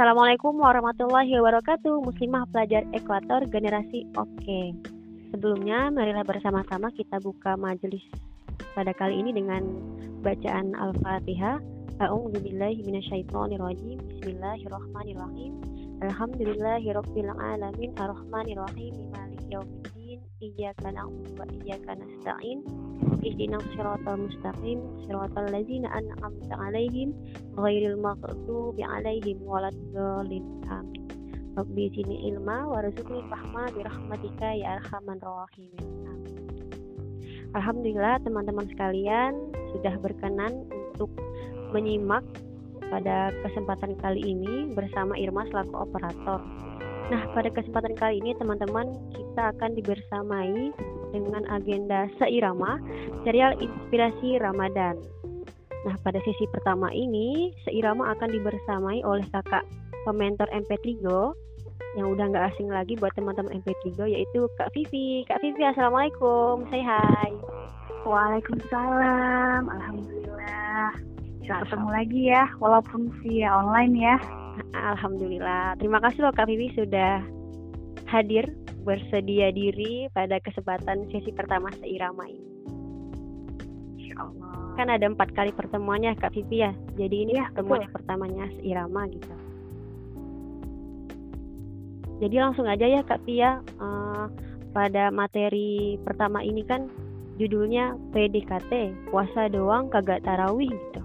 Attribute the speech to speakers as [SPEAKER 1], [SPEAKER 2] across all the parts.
[SPEAKER 1] Assalamualaikum warahmatullahi wabarakatuh. Muslimah pelajar Ekuator generasi Oke. Sebelumnya marilah bersama-sama kita buka majelis pada kali ini dengan bacaan Al-Fatihah. A'udzubillahi minasyaitonirrajim. Bismillahirrahmanirrahim. Alhamdulillahirabbil alamin. Arrahmanirrahim iyyaka na'budu wa iyyaka nasta'in ihdinas siratal mustaqim siratal ladzina an'amta 'alaihim ghairil maghdubi 'alaihim waladdallin. Amin. Rabbi sini ilma warzuqni fahma birahmatika ya arhamar rahimin. Alhamdulillah teman-teman sekalian sudah berkenan untuk menyimak pada kesempatan kali ini bersama Irma selaku operator. Nah, pada kesempatan kali ini teman-teman kita akan dibersamai dengan agenda seirama serial inspirasi Ramadan. Nah, pada sesi pertama ini seirama akan dibersamai oleh kakak pementor MP3 yang udah nggak asing lagi buat teman-teman MP3 yaitu Kak Vivi. Kak Vivi, Assalamualaikum. Say hi.
[SPEAKER 2] Waalaikumsalam. Alhamdulillah. Bisa ketemu lagi ya, walaupun via online ya.
[SPEAKER 1] Alhamdulillah. Terima kasih loh Kak Vivi sudah hadir bersedia diri pada kesempatan sesi pertama seirama ini.
[SPEAKER 2] Insya Allah.
[SPEAKER 1] Kan ada empat kali pertemuannya Kak Vivi ya. Jadi ini
[SPEAKER 2] Ya,
[SPEAKER 1] pertemuan
[SPEAKER 2] betul.
[SPEAKER 1] pertamanya seirama gitu. Jadi langsung aja ya Kak Pia eh, pada materi pertama ini kan judulnya PDKT puasa doang kagak tarawih gitu.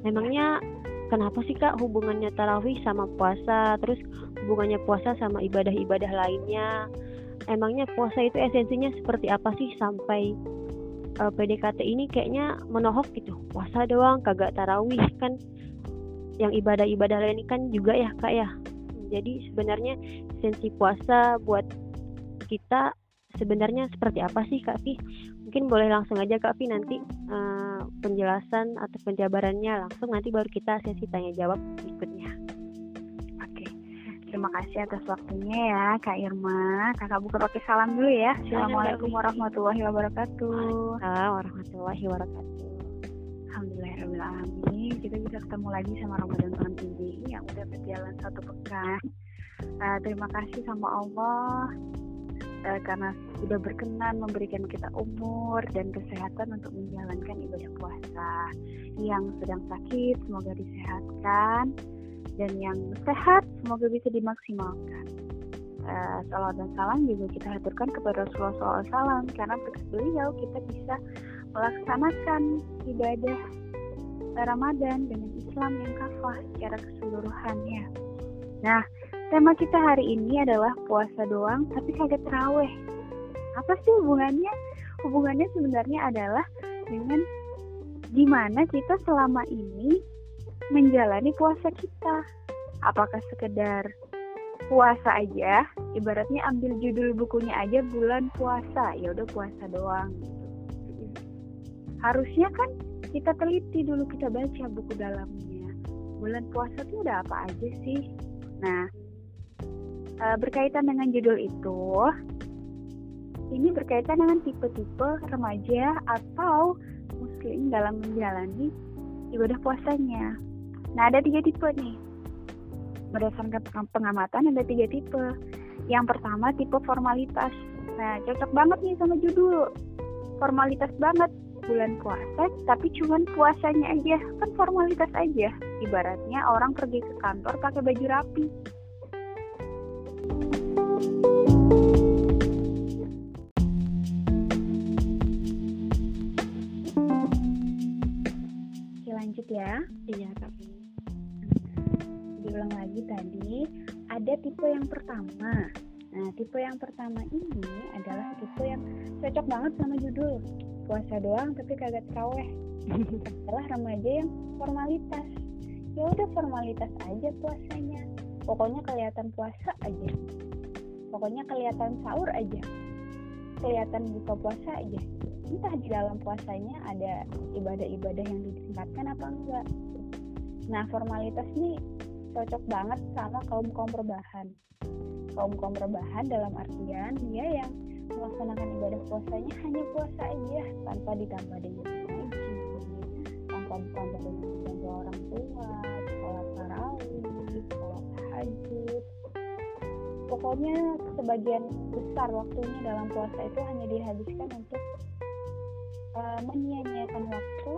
[SPEAKER 1] Memangnya kenapa sih Kak hubungannya tarawih sama puasa terus hubungannya puasa sama ibadah-ibadah lainnya? Emangnya puasa itu esensinya seperti apa sih sampai eh, PDKT ini kayaknya menohok gitu. Puasa doang kagak tarawih kan yang ibadah-ibadah lain kan juga ya Kak ya. Jadi sebenarnya esensi puasa buat kita sebenarnya seperti apa sih Kak Vi? Mungkin boleh langsung aja Kak Vi nanti eh, penjelasan atau penjabarannya langsung nanti baru kita sesi tanya jawab berikutnya.
[SPEAKER 2] Oke. Terima kasih atas waktunya ya, Kak Irma. Kakak buka pakai salam dulu ya. Assalamualaikum warahmatullahi wabarakatuh.
[SPEAKER 1] Assalamualaikum warahmatullahi wabarakatuh.
[SPEAKER 2] Alhamdulillahirrahmanirrahim. Kita bisa ketemu lagi sama Ramadan Tahun TV yang udah berjalan satu pekan. Eh, terima kasih sama Allah eh, karena sudah berkenan memberikan kita umur dan kesehatan untuk menjalankan ibadah puasa. Yang sedang sakit semoga disehatkan dan yang sehat semoga bisa dimaksimalkan. Eh, salawat dan salam juga kita haturkan kepada Rasulullah SAW karena berkat beliau kita bisa melaksanakan ibadah Ramadan dengan Islam yang kafah secara keseluruhannya. Nah, tema kita hari ini adalah puasa doang tapi kagak terawih. Apa sih hubungannya? Hubungannya sebenarnya adalah dengan gimana kita selama ini menjalani puasa kita. Apakah sekedar puasa aja, ibaratnya ambil judul bukunya aja bulan puasa, ya udah puasa doang. Harusnya kan kita teliti dulu kita baca buku dalamnya. Bulan puasa tuh udah apa aja sih? Nah, eh, berkaitan dengan judul itu, ini berkaitan dengan tipe-tipe remaja atau muslim dalam menjalani ibadah puasanya. Nah, ada tiga tipe nih. Berdasarkan peng- pengamatan ada tiga tipe. Yang pertama tipe formalitas. Nah, cocok banget nih sama judul. Formalitas banget bulan puasa, tapi cuman puasanya aja. Kan formalitas aja. Ibaratnya orang pergi ke kantor pakai baju rapi. Oke, lanjut ya.
[SPEAKER 1] Iya Kak. Vi.
[SPEAKER 2] diulang lagi tadi ada tipe yang pertama. Nah tipe yang pertama ini adalah tipe yang cocok banget sama judul. Puasa doang tapi kagak teraweh adalah remaja yang formalitas. Ya udah formalitas aja puasanya pokoknya kelihatan puasa aja. Pokoknya kelihatan sahur aja. Kelihatan buka puasa aja. Entah di dalam puasanya ada ibadah-ibadah yang ditingkatkan apa enggak. Nah formalitas nih cocok banget sama kaum kaum rebahan. Kaum kaum rebahan dalam artian dia yang melaksanakan ibadah puasanya hanya puasa aja tanpa ditambah dengan ngaji tanpa tambah dengan orang tua sholat tarawih sholat tahajud pokoknya sebagian besar waktunya dalam puasa itu hanya dihabiskan untuk uh, menyia-nyiakan waktu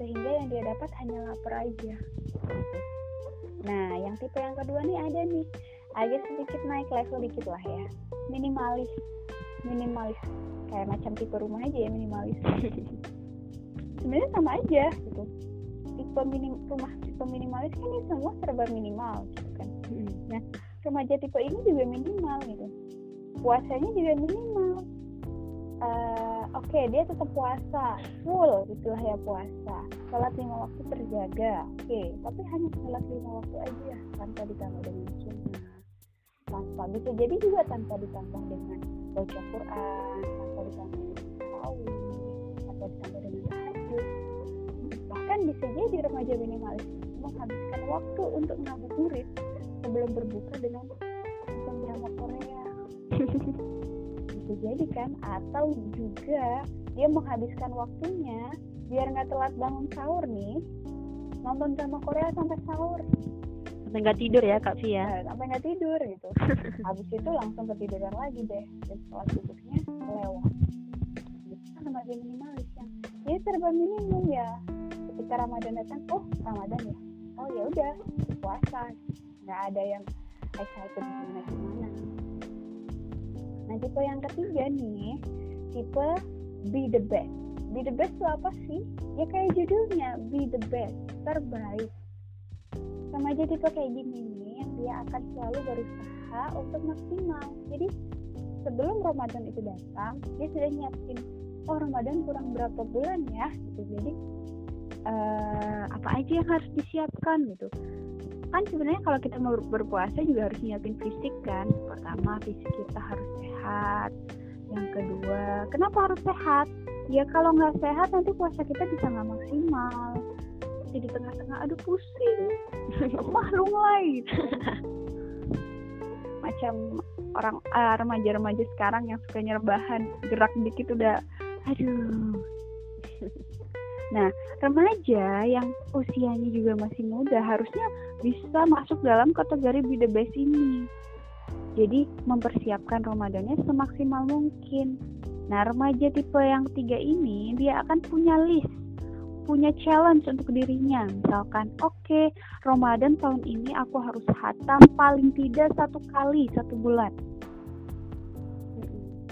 [SPEAKER 2] sehingga yang dia dapat hanya lapar aja. Gitu. nah yang tipe yang kedua nih ada nih. Agak sedikit naik level dikit lah ya. Minimalis. Minimalis. Kayak macam tipe rumah aja ya minimalis. Sebenarnya sama aja gitu. Tipe minim rumah tipe minimalis kan ini semua serba minimal gitu hmm. nah remaja tipe ini juga minimal gitu. Puasanya juga minimal. Uh, oke okay, dia tetap puasa. Full itulah ya puasa. Sholat lima waktu terjaga. Oke okay. tapi hanya sholat lima waktu aja tanpa ditambah dengan sunnah. Tanpa bisa jadi juga tanpa ditambah dengan baca Quran tanpa ditambah dengan tarawih tanpa ditambah dengan tahajud. Bahkan bisa jadi remaja minimalis menghabiskan waktu untuk ngabuburit sebelum berbuka dengan nonton drama Korea. Bisa jadi kan? Atau juga dia menghabiskan waktunya biar nggak telat bangun sahur nih. Nonton drama Korea sampai sahur.
[SPEAKER 1] Sampai nggak tidur ya kak Fia?
[SPEAKER 2] Nah, sampai nggak tidur gitu. Habis itu langsung ketiduran lagi deh. Dan setelah tidurnya lewat. Kan remaja minimalis yang ya serba minimum ya. Ketika Ramadan datang oh Ramadan ya? Oh ya udah puasa nggak ada yang excited gimana gimana. Nah tipe yang ketiga nih tipe be the best. Be the best itu apa sih? Ya kayak judulnya be the best terbaik. Sama aja tipe kayak gini nih yang dia akan selalu berusaha untuk maksimal. Jadi sebelum Ramadan itu datang dia sudah nyiapin oh Ramadan kurang berapa bulan ya? Gitu. Jadi uh, apa aja yang harus disiapkan gitu kan sebenarnya kalau kita mau berpuasa juga harus nyiapin fisik kan. Pertama fisik kita harus sehat. Yang kedua kenapa harus sehat? Ya kalau nggak sehat nanti puasa kita bisa nggak maksimal. Jadi tengah-tengah aduh pusing. Lemah lunglai gitu. macam orang uh, remaja-remaja sekarang yang suka nyerbahan gerak dikit udah aduh Nah, remaja yang usianya juga masih muda harusnya bisa masuk dalam kategori be the best ini. Jadi, mempersiapkan Ramadannya semaksimal mungkin. Nah, remaja tipe yang tiga ini, dia akan punya list, punya challenge untuk dirinya. Misalkan, oke, okay, Ramadan tahun ini aku harus hatam paling tidak satu kali satu bulan.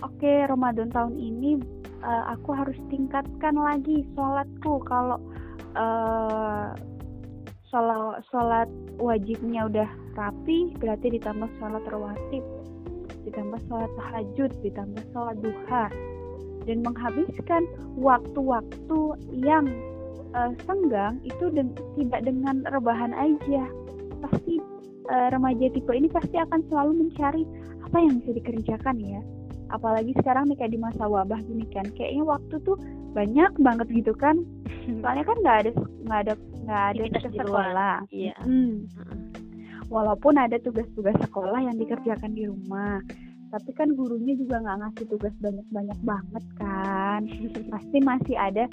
[SPEAKER 2] Oke, okay, Ramadan tahun ini uh, aku harus tingkatkan lagi sholatku. Kalau uh, sholat sholat wajibnya udah rapi berarti ditambah sholat rawatib ditambah sholat tahajud ditambah sholat duha. Dan menghabiskan waktu-waktu yang uh, senggang itu de tidak dengan rebahan aja. Pasti uh, remaja tipe ini pasti akan selalu mencari apa yang bisa dikerjakan ya apalagi sekarang nih kayak di masa wabah gini kan kayaknya waktu tuh banyak banget gitu kan. Soalnya kan nggak ada nggak ada nggak ada tugas sekolah.
[SPEAKER 1] Iya.
[SPEAKER 2] hmm. walaupun ada tugas-tugas sekolah yang dikerjakan di rumah tapi kan gurunya juga nggak ngasih tugas banyak-banyak banget kan. Pasti masih ada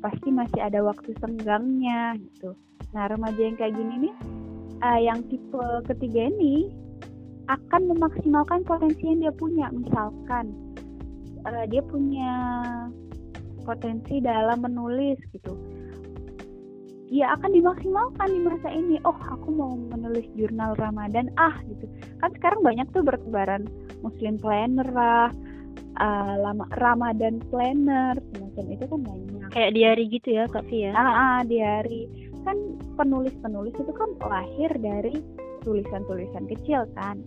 [SPEAKER 2] pasti masih ada waktu senggangnya gitu. Nah remaja yang kayak gini nih uh, yang tipe ketiga ini akan memaksimalkan potensi yang dia punya. Misalkan uh, dia punya potensi dalam menulis gitu. Ya akan dimaksimalkan di masa ini. Oh aku mau menulis jurnal Ramadan. Ah gitu. Kan sekarang banyak tuh bertebaran Muslim planner lah uh, lama Ramadan planner semacam itu kan banyak.
[SPEAKER 1] Kayak diary gitu ya kak Fia?
[SPEAKER 2] Ah, ah diary kan penulis-penulis itu kan lahir dari tulisan-tulisan kecil kan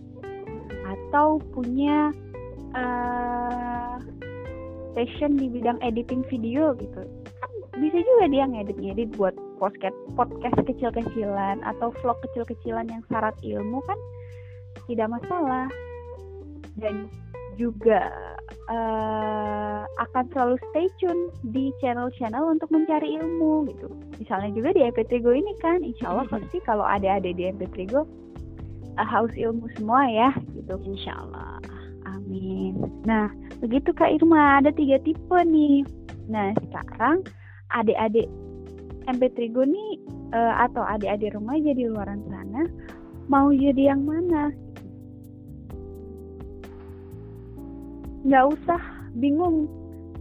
[SPEAKER 2] atau punya uh, passion di bidang editing video gitu. Kan bisa juga dia ngedit-ngedit buat podcast podcast kecil-kecilan atau vlog kecil-kecilan yang syarat ilmu kan tidak masalah. Dan juga uh, akan selalu stay tune di channel-channel untuk mencari ilmu gitu. Misalnya juga di MP3 Go ini kan, insya Allah pasti kalau ada ada di MP3 Go uh, haus ilmu semua ya gitu
[SPEAKER 1] insya Allah
[SPEAKER 2] amin nah begitu Kak Irma ada tiga tipe nih nah sekarang adik-adik MP3 Go nih uh, atau adik-adik remaja di luar sana mau jadi yang mana? Nggak usah bingung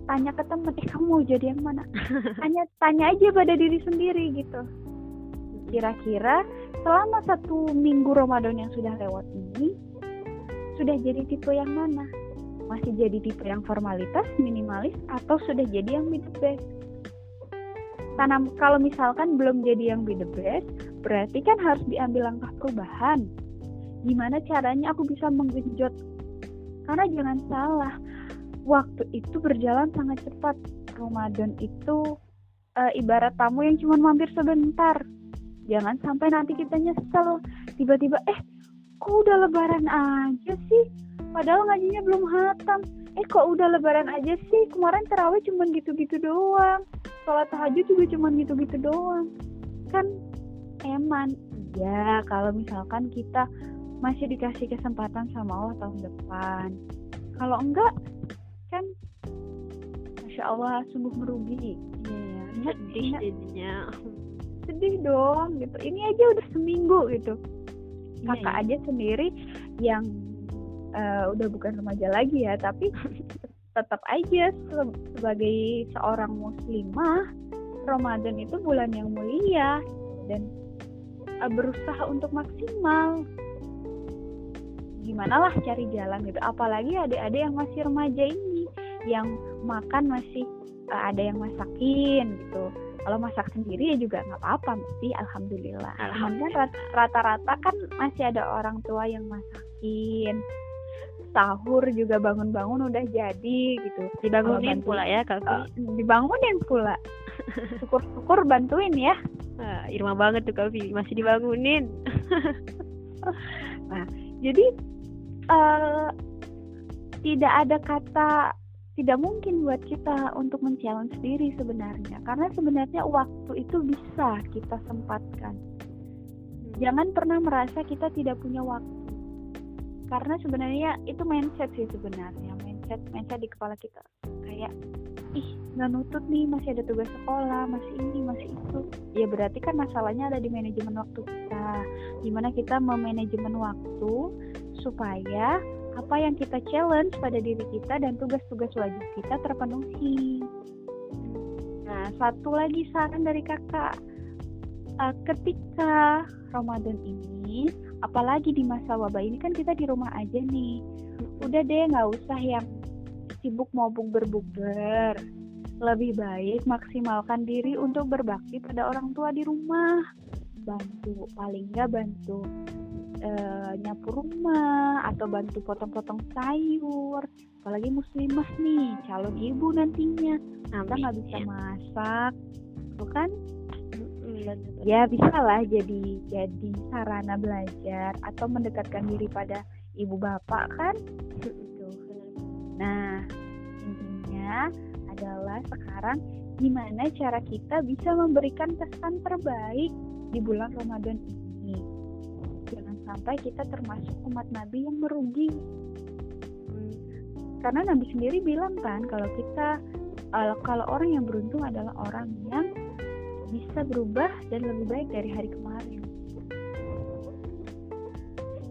[SPEAKER 2] tanya ke temen, eh kamu mau jadi yang mana? Tanya tanya aja pada diri sendiri gitu. Kira-kira selama satu minggu Ramadan yang sudah lewat ini sudah jadi tipe yang mana? Masih jadi tipe yang formalitas, minimalis, atau sudah jadi yang mid best? tanam kalau misalkan belum jadi yang be the best berarti kan harus diambil langkah perubahan gimana caranya aku bisa menggenjot karena jangan salah waktu itu berjalan sangat cepat Ramadan itu e, ibarat tamu yang cuma mampir sebentar jangan sampai nanti kita nyesel tiba-tiba eh kok udah lebaran aja sih? Padahal ngajinya belum hatam. Eh kok udah lebaran aja sih? Kemarin terawih cuma gitu-gitu doang. Sholat tahajud juga cuma gitu-gitu doang. Kan eman. Ya kalau misalkan kita masih dikasih kesempatan sama Allah tahun depan. Kalau enggak kan masya Allah sungguh merugi.
[SPEAKER 1] Iya ya sedih jadinya
[SPEAKER 2] sedih dong gitu. Ini aja udah seminggu gitu. Iya, kakak iya. aja sendiri yang uh, udah bukan remaja lagi ya tapi tetap aja sebagai seorang muslimah Ramadan itu bulan yang mulia dan uh, berusaha untuk maksimal. Gimana lah cari jalan gitu. Apalagi adik-adik yang masih remaja ini yang makan masih uh, ada yang masakin gitu kalau masak sendiri ya juga nggak apa-apa mesti alhamdulillah. Alhamdulillah. Rata-rata kan masih ada orang tua yang masakin. Sahur juga bangun-bangun udah jadi gitu.
[SPEAKER 1] Dibangunin pula ya kak
[SPEAKER 2] dibangunin pula. Syukur-syukur bantuin ya.
[SPEAKER 1] Uh, Irma banget tuh kak masih dibangunin.
[SPEAKER 2] Nah jadi uh, tidak ada kata tidak mungkin buat kita untuk men-challenge diri sebenarnya. Karena sebenarnya waktu itu bisa kita sempatkan. Hmm. jangan pernah merasa kita tidak punya waktu. Karena sebenarnya itu mindset sih sebenarnya. Mindset mindset di kepala kita. Kayak ih nggak nutut nih masih ada tugas sekolah masih ini masih itu. Ya berarti kan masalahnya ada di manajemen waktu kita. Gimana kita memanajemen waktu supaya apa yang kita challenge pada diri kita dan tugas-tugas wajib kita terpenuhi. Nah satu lagi saran dari kakak. Uh, ketika Ramadan ini apalagi di masa wabah ini kan kita di rumah aja nih. Udah deh nggak usah yang sibuk mau berbukber lebih baik maksimalkan diri untuk berbakti pada orang tua di rumah. Bantu paling nggak bantu e, nyapu rumah atau bantu potong-potong sayur. Apalagi muslimah nih calon ibu nantinya. Kita nggak bisa masak bukan ya bisa lah jadi jadi sarana belajar atau mendekatkan diri pada ibu bapak kan? Nah intinya adalah sekarang gimana cara kita bisa memberikan kesan terbaik di bulan Ramadan ini sampai kita termasuk umat Nabi yang merugi karena Nabi sendiri bilang kan kalau kita kalau orang yang beruntung adalah orang yang bisa berubah dan lebih baik dari hari kemarin.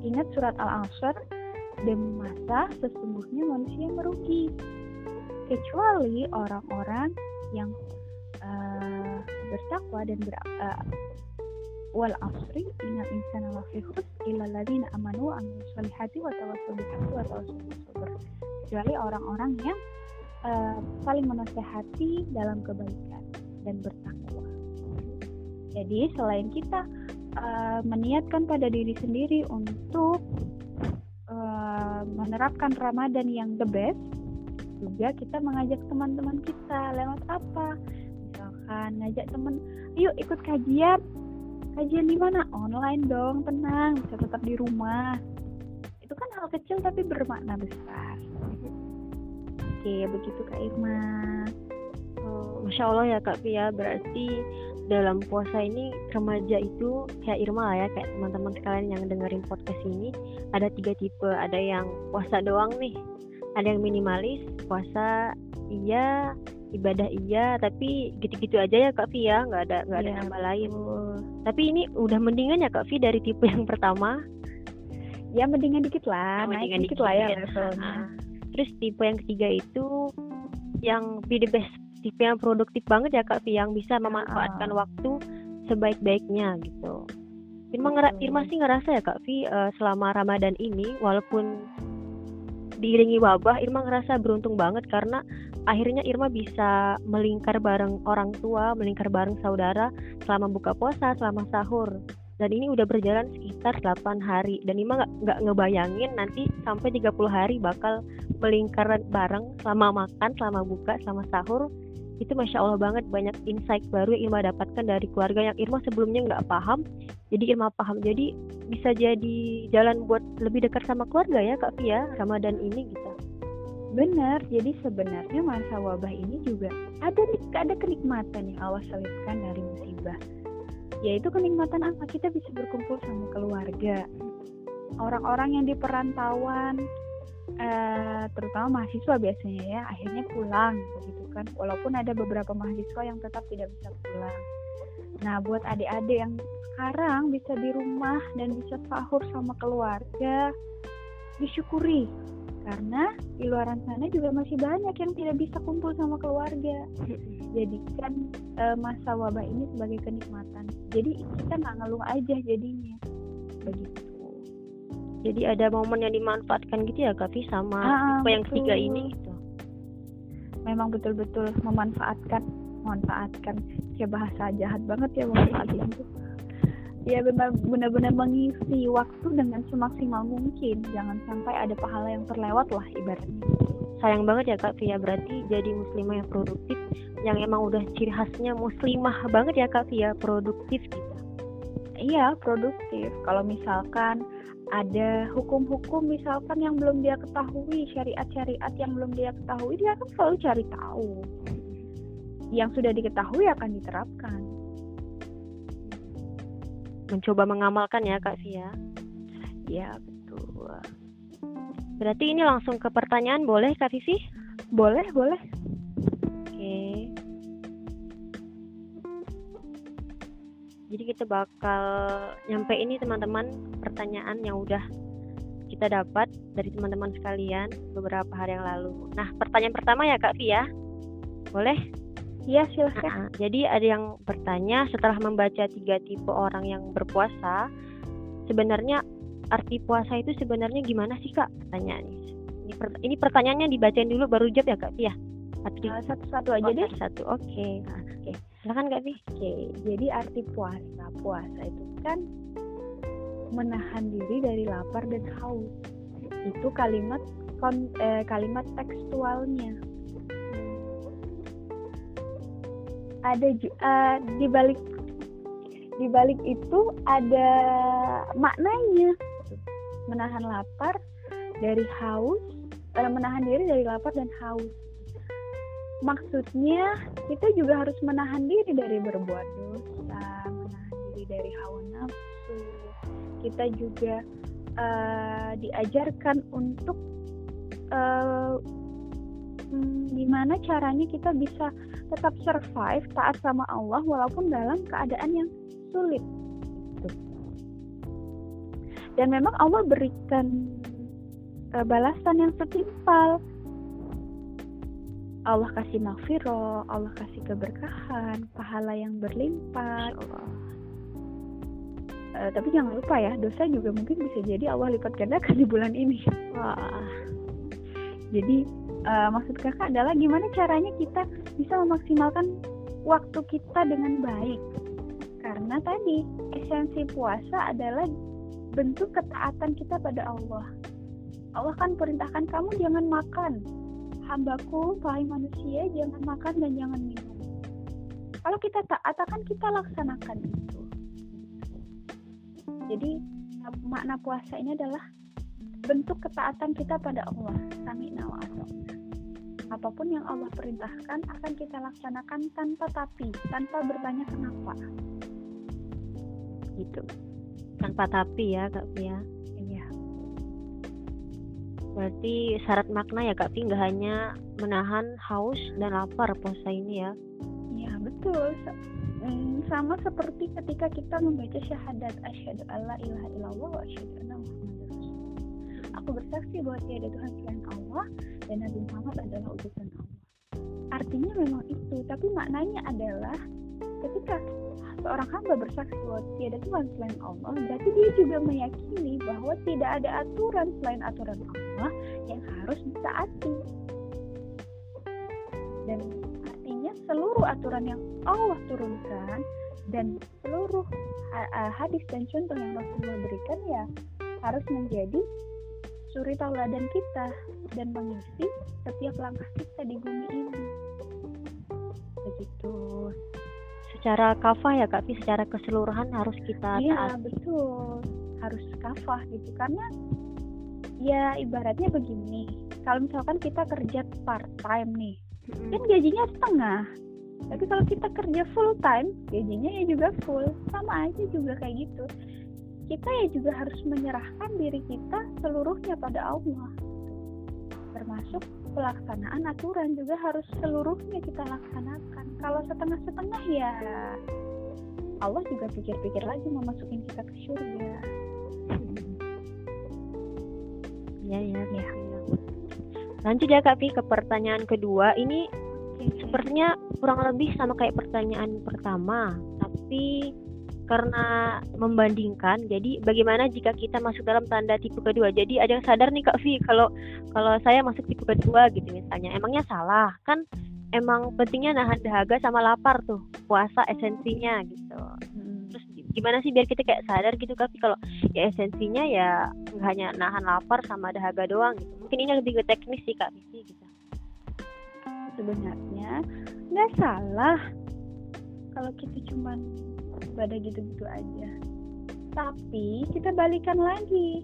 [SPEAKER 2] Ingat surat Al-Asr, demi masa sesungguhnya manusia merugi. Kecuali orang-orang yang uh, bertakwa dan ber, uh, illa alladziina amanu wa amilus solihati wa tawassaw bil haqqi wa tawassaw sabr. Kecuali orang-orang yang uh, saling menasehati dalam kebaikan dan bertakwa. Jadi selain kita uh, meniatkan pada diri sendiri untuk uh, menerapkan Ramadan yang the best, juga kita mengajak teman-teman kita lewat apa? Misalkan ngajak teman, yuk ikut kajian. Kajian di mana? Online dong, tenang, bisa tetap di rumah. Itu kan hal kecil tapi bermakna besar. Oke, begitu Kak Irma.
[SPEAKER 1] Oh, Masya Allah ya Kak Pia, berarti dalam puasa ini remaja itu kayak Irma lah ya kayak teman-teman sekalian yang dengerin podcast ini ada tiga tipe ada yang puasa doang nih ada yang minimalis puasa iya ibadah iya tapi gitu-gitu aja ya Kak Vi ya nggak ada nggak ada nama lain. Tapi ini udah mendingan ya Kak Vi dari tipe yang pertama
[SPEAKER 2] Ya mendingan dikit lah, naik
[SPEAKER 1] mendingan
[SPEAKER 2] dikit, lah ya
[SPEAKER 1] dikit.
[SPEAKER 2] levelnya.
[SPEAKER 1] Ah. terus tipe yang ketiga itu yang be the best tipe yang produktif banget ya Kak Vi yang bisa memanfaatkan waktu sebaik-baiknya gitu Irma, ngera-. Irma sih ngerasa ya Kak Vi eh, selama Ramadan ini walaupun diiringi wabah Irma ngerasa beruntung banget karena akhirnya Irma bisa melingkar bareng orang tua, melingkar bareng saudara selama buka puasa, selama sahur. Dan ini udah berjalan sekitar 8 hari dan Irma nggak ngebayangin nanti sampai 30 hari bakal melingkar bareng selama makan, selama buka, selama sahur. Itu masya Allah banget banyak insight baru yang Irma dapatkan dari keluarga yang Irma sebelumnya nggak paham. Jadi Irma paham. Jadi bisa jadi jalan buat lebih dekat sama keluarga ya Kak Via Ramadan ini gitu.
[SPEAKER 2] Benar, jadi sebenarnya masa wabah ini juga ada ada kenikmatan yang Allah selipkan dari musibah. Yaitu kenikmatan apa? Kita bisa berkumpul sama keluarga. Orang-orang yang di perantauan, eh, terutama mahasiswa biasanya ya, akhirnya pulang begitu kan. Walaupun ada beberapa mahasiswa yang tetap tidak bisa pulang. Nah, buat adik-adik yang sekarang bisa di rumah dan bisa sahur sama keluarga, disyukuri karena di luar sana juga masih banyak yang tidak bisa kumpul sama keluarga. Jadikan eh, masa wabah ini sebagai kenikmatan. Jadi kita nggak ngeluh aja jadinya. Begitu.
[SPEAKER 1] Jadi ada momen yang dimanfaatkan gitu ya Kak Vi sama
[SPEAKER 2] Ah,
[SPEAKER 1] tipe yang ketiga ini gitu.
[SPEAKER 2] Memang betul-betul memanfaatkan, memanfaatkan. Ya bahasa jahat banget ya memanfaatkan itu. Ya benar- benar-benar mengisi waktu dengan semaksimal mungkin. Jangan sampai ada pahala yang terlewat lah ibaratnya.
[SPEAKER 1] Sayang banget ya Kak Via berarti jadi muslimah yang produktif yang emang udah ciri khasnya muslimah banget ya Kak Via produktif gitu.
[SPEAKER 2] Iya, produktif. Kalau misalkan ada hukum-hukum misalkan yang belum dia ketahui, syariat-syariat yang belum dia ketahui, dia akan selalu cari tahu. Yang sudah diketahui akan diterapkan.
[SPEAKER 1] Mencoba mengamalkan ya Kak Via.
[SPEAKER 2] Ya, betul.
[SPEAKER 1] Berarti ini langsung ke pertanyaan boleh Kak Vivi?
[SPEAKER 2] Boleh, boleh.
[SPEAKER 1] Oke. Jadi kita bakal nyampe ini teman-teman pertanyaan yang udah kita dapat dari teman-teman sekalian beberapa hari yang lalu. Nah, pertanyaan pertama ya Kak Via. Boleh?
[SPEAKER 2] Iya, silahkan.
[SPEAKER 1] Nah, jadi ada yang bertanya setelah membaca tiga tipe orang yang berpuasa, sebenarnya arti puasa itu sebenarnya gimana sih kak? Pertanyaannya. Ini, per- ini pertanyaannya dibacain dulu baru jawab ya kak Pia? Arti
[SPEAKER 2] Eh, Satu-satu aja
[SPEAKER 1] oh,
[SPEAKER 2] deh.
[SPEAKER 1] satu. Oke. Nah, Oke. Silakan kak Pi.
[SPEAKER 2] Oke, jadi arti puasa. Puasa itu kan menahan diri dari lapar dan haus. Itu kalimat kon, eh, kalimat tekstualnya. Ada eh, di balik di balik itu ada maknanya. Menahan lapar dari haus, eh, menahan diri dari lapar dan haus. Maksudnya kita juga harus menahan diri dari berbuat dosa, menahan diri dari hawa nafsu. Kita juga eh, diajarkan untuk hmm, gimana caranya kita bisa tetap survive taat sama Allah walaupun dalam keadaan yang sulit. Gitu. Dan memang Allah berikan eh, balasan yang setimpal. Allah kasih maghfirah, Allah kasih keberkahan, pahala yang berlimpah. Eh, tapi jangan lupa ya, dosa juga mungkin bisa jadi Allah lipat gandakan di bulan ini.
[SPEAKER 1] Wah.
[SPEAKER 2] Jadi eh, maksud kakak adalah gimana caranya kita bisa memaksimalkan waktu kita dengan baik. Karena tadi esensi puasa adalah bentuk ketaatan kita pada Allah. Allah kan perintahkan kamu jangan makan. Hambaku, wahai manusia, jangan makan dan jangan minum. Kalau kita taat akan kita laksanakan itu. Jadi makna puasa ini adalah bentuk ketaatan kita pada Allah. Sami'na wa. Apa pun yang Allah perintahkan akan kita laksanakan tanpa tapi, tanpa bertanya kenapa. Gitu.
[SPEAKER 1] Tanpa tapi ya kak Pia.
[SPEAKER 2] Iya.
[SPEAKER 1] Berarti syarat makna ya Kak Pi nggak hanya menahan haus dan lapar puasa ini ya.
[SPEAKER 2] Ya betul. Hmm, sama seperti ketika kita membaca syahadat asyhadu alla ilaha illallah wa asyhadu anna. Aku bersaksi bahwa tiada Tuhan selain Allah dan Nabi Muhammad adalah utusan Allah. Artinya memang itu, tapi maknanya adalah ketika seorang hamba bersaksi bahwa tiada Tuhan selain Allah, berarti dia juga meyakini bahwa tidak ada aturan selain aturan Allah yang harus ditaati. Dan artinya seluruh aturan yang Allah turunkan dan seluruh hadis dan contoh yang Rasulullah berikan ya harus menjadi suri tauladan kita dan mengisi setiap langkah kita di bumi ini. Begitu
[SPEAKER 1] secara kafah ya Kak secara keseluruhan harus kita
[SPEAKER 2] Iya, betul. Harus kafah gitu karena ya ibaratnya begini. Kalau misalkan kita kerja part time nih, hmm. kan gajinya setengah. Tapi kalau kita kerja full time, gajinya ya juga full. Sama aja juga kayak gitu. Kita ya juga harus menyerahkan diri kita seluruhnya pada Allah. Termasuk pelaksanaan aturan juga harus seluruhnya kita laksanakan. Kalau setengah-setengah ya Allah juga pikir-pikir lagi mau masukin kita ke surga.
[SPEAKER 1] Ya ya ya. Lanjut ya Kak Pi ke pertanyaan kedua. Ini sepertinya kurang lebih sama kayak pertanyaan pertama, tapi karena membandingkan. Jadi bagaimana jika kita masuk dalam tanda tipe kedua? Jadi ada yang sadar nih kak Vi kalau kalau saya masuk tipe kedua gitu misalnya. Emangnya salah? Kan emang pentingnya nahan dahaga sama lapar tuh puasa esensinya gitu. Hmm. terus gimana sih biar kita kayak sadar gitu kak kalau ya esensinya ya nggak hanya nahan lapar sama dahaga doang gitu. Mungkin ini lebih ke teknis sih kak Vivi gitu.
[SPEAKER 2] Sebenarnya nggak salah. Kalau kita cuman pada gitu-gitu aja. Tapi kita balikan lagi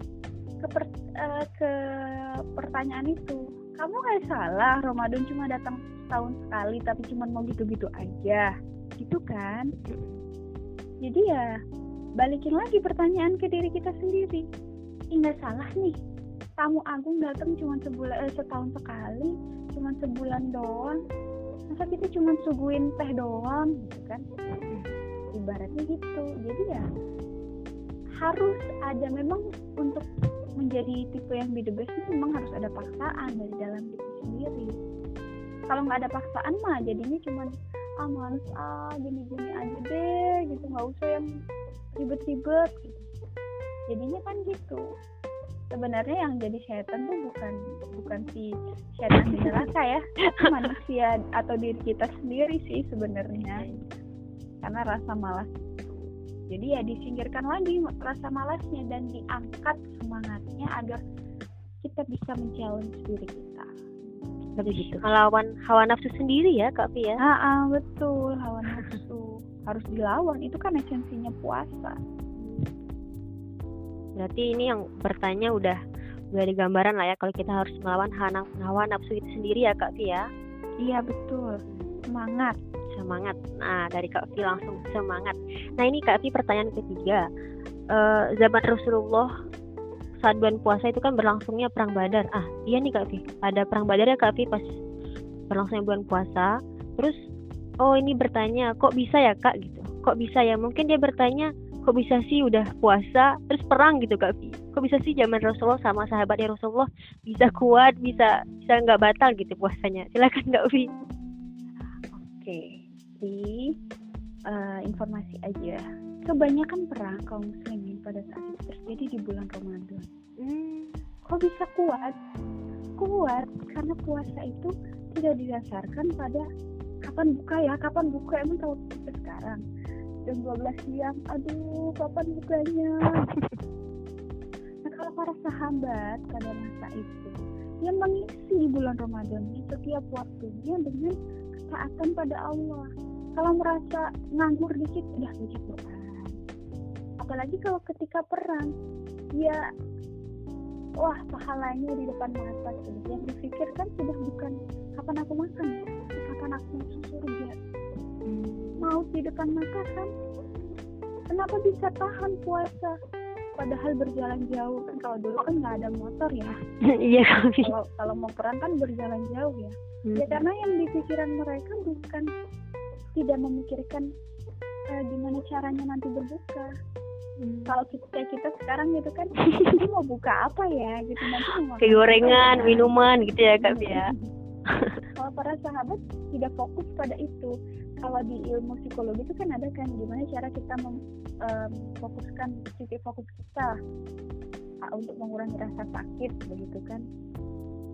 [SPEAKER 2] ke per, uh, ke pertanyaan itu. Kamu nggak salah Ramadan cuma datang setahun sekali tapi cuma mau gitu-gitu aja. Gitu kan? Jadi ya balikin lagi pertanyaan ke diri kita sendiri. Nggak salah nih. Tamu agung datang cuma sebulan eh, setahun sekali cuma sebulan doang. Masa kita cuma suguhin teh doang gitu kan ibaratnya gitu. Jadi ya harus ada memang untuk menjadi tipe yang be the best memang harus ada paksaan dari dalam diri sendiri. Kalau nggak ada paksaan mah jadinya cuma ah males ah gini-gini aja deh gitu. Nggak usah yang ribet-ribet gitu. Jadinya kan gitu. Sebenarnya yang jadi setan tuh bukan bukan si setan di neraka ya manusia atau diri kita sendiri sih sebenarnya karena rasa malas. Jadi ya disingkirkan lagi rasa malasnya dan diangkat semangatnya agar kita bisa menchallenge diri kita.
[SPEAKER 1] Jadi gitu. Melawan hawa nafsu sendiri ya kak Pia
[SPEAKER 2] ah, ah betul. Hawa nafsu harus dilawan. Itu kan esensinya puasa.
[SPEAKER 1] Berarti ini yang bertanya udah udah ada gambaran lah ya kalau kita harus melawan hawa nafsu itu sendiri ya kak Pia
[SPEAKER 2] iya betul. Semangat
[SPEAKER 1] semangat. Nah, dari Kak Fi langsung semangat. Nah, ini Kak Fi pertanyaan ketiga. Uh, zaman Rasulullah saat bulan puasa itu kan berlangsungnya perang Badar. Ah, iya nih Kak Fi. Ada perang Badar ya Kak Fi pas berlangsungnya bulan puasa. Terus oh ini bertanya, kok bisa ya Kak gitu. Kok bisa ya? Mungkin dia bertanya, kok bisa sih udah puasa terus perang gitu Kak Fi. Kok bisa sih zaman Rasulullah sama sahabatnya Rasulullah bisa kuat, bisa bisa nggak batal gitu puasanya. Silakan Kak Fi.
[SPEAKER 2] Oke kasih uh, informasi aja. Kebanyakan perang kaum muslimin pada saat itu terjadi di bulan Ramadan. Hmm, kok bisa kuat? Kuat karena puasa itu tidak didasarkan pada kapan buka ya, kapan buka emang tahu kita sekarang jam 12 siang, aduh kapan bukanya? nah kalau para sahabat pada masa itu yang mengisi bulan Ramadan setiap waktunya dengan ketaatan pada Allah kalau merasa nganggur dikit udah baca Quran apalagi kalau ketika perang ya wah pahalanya di depan mata gitu. yang dipikirkan sudah bukan kapan aku makan tapi kapan aku masuk surga. Mau di depan mata kan kenapa bisa tahan puasa? Padahal berjalan jauh kan kalau dulu kan nggak ada motor ya.
[SPEAKER 1] Iya
[SPEAKER 2] kalau kalau mau perang kan berjalan jauh ya.
[SPEAKER 1] Hmm.
[SPEAKER 2] ya karena yang di pikiran mereka bukan tidak memikirkan eh, gimana caranya nanti berbuka.
[SPEAKER 1] Hmm.
[SPEAKER 2] kalau kita kita sekarang gitu kan ini mau buka apa ya gitu. Nanti mau
[SPEAKER 1] Kayak gorengan,
[SPEAKER 2] apa
[SPEAKER 1] minuman gitu ya kak ya.
[SPEAKER 2] kalau para sahabat tidak fokus pada itu. Kalau di ilmu psikologi itu kan ada kan gimana cara kita memfokuskan titik fokus kita. Untuk mengurangi rasa sakit begitu kan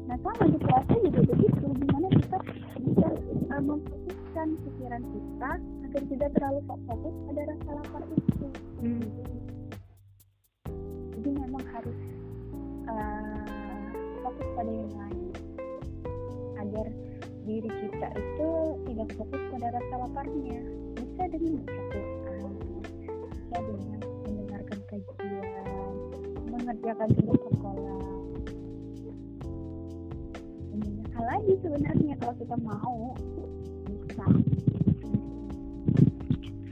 [SPEAKER 2] nah sama di puasa juga begitu. Gimana kita bisa eh, memfokuskan pikiran kita agar tidak terlalu fokus pada rasa lapar itu?
[SPEAKER 1] Hmm.
[SPEAKER 2] jadi memang harus eh, fokus pada yang lain. Agar diri kita itu tidak fokus pada rasa laparnya. Bisa dengan baca Quran bisa dengan mendengarkan kajian mengerjakan tugas sekolah lagi sebenarnya kalau kita mau bisa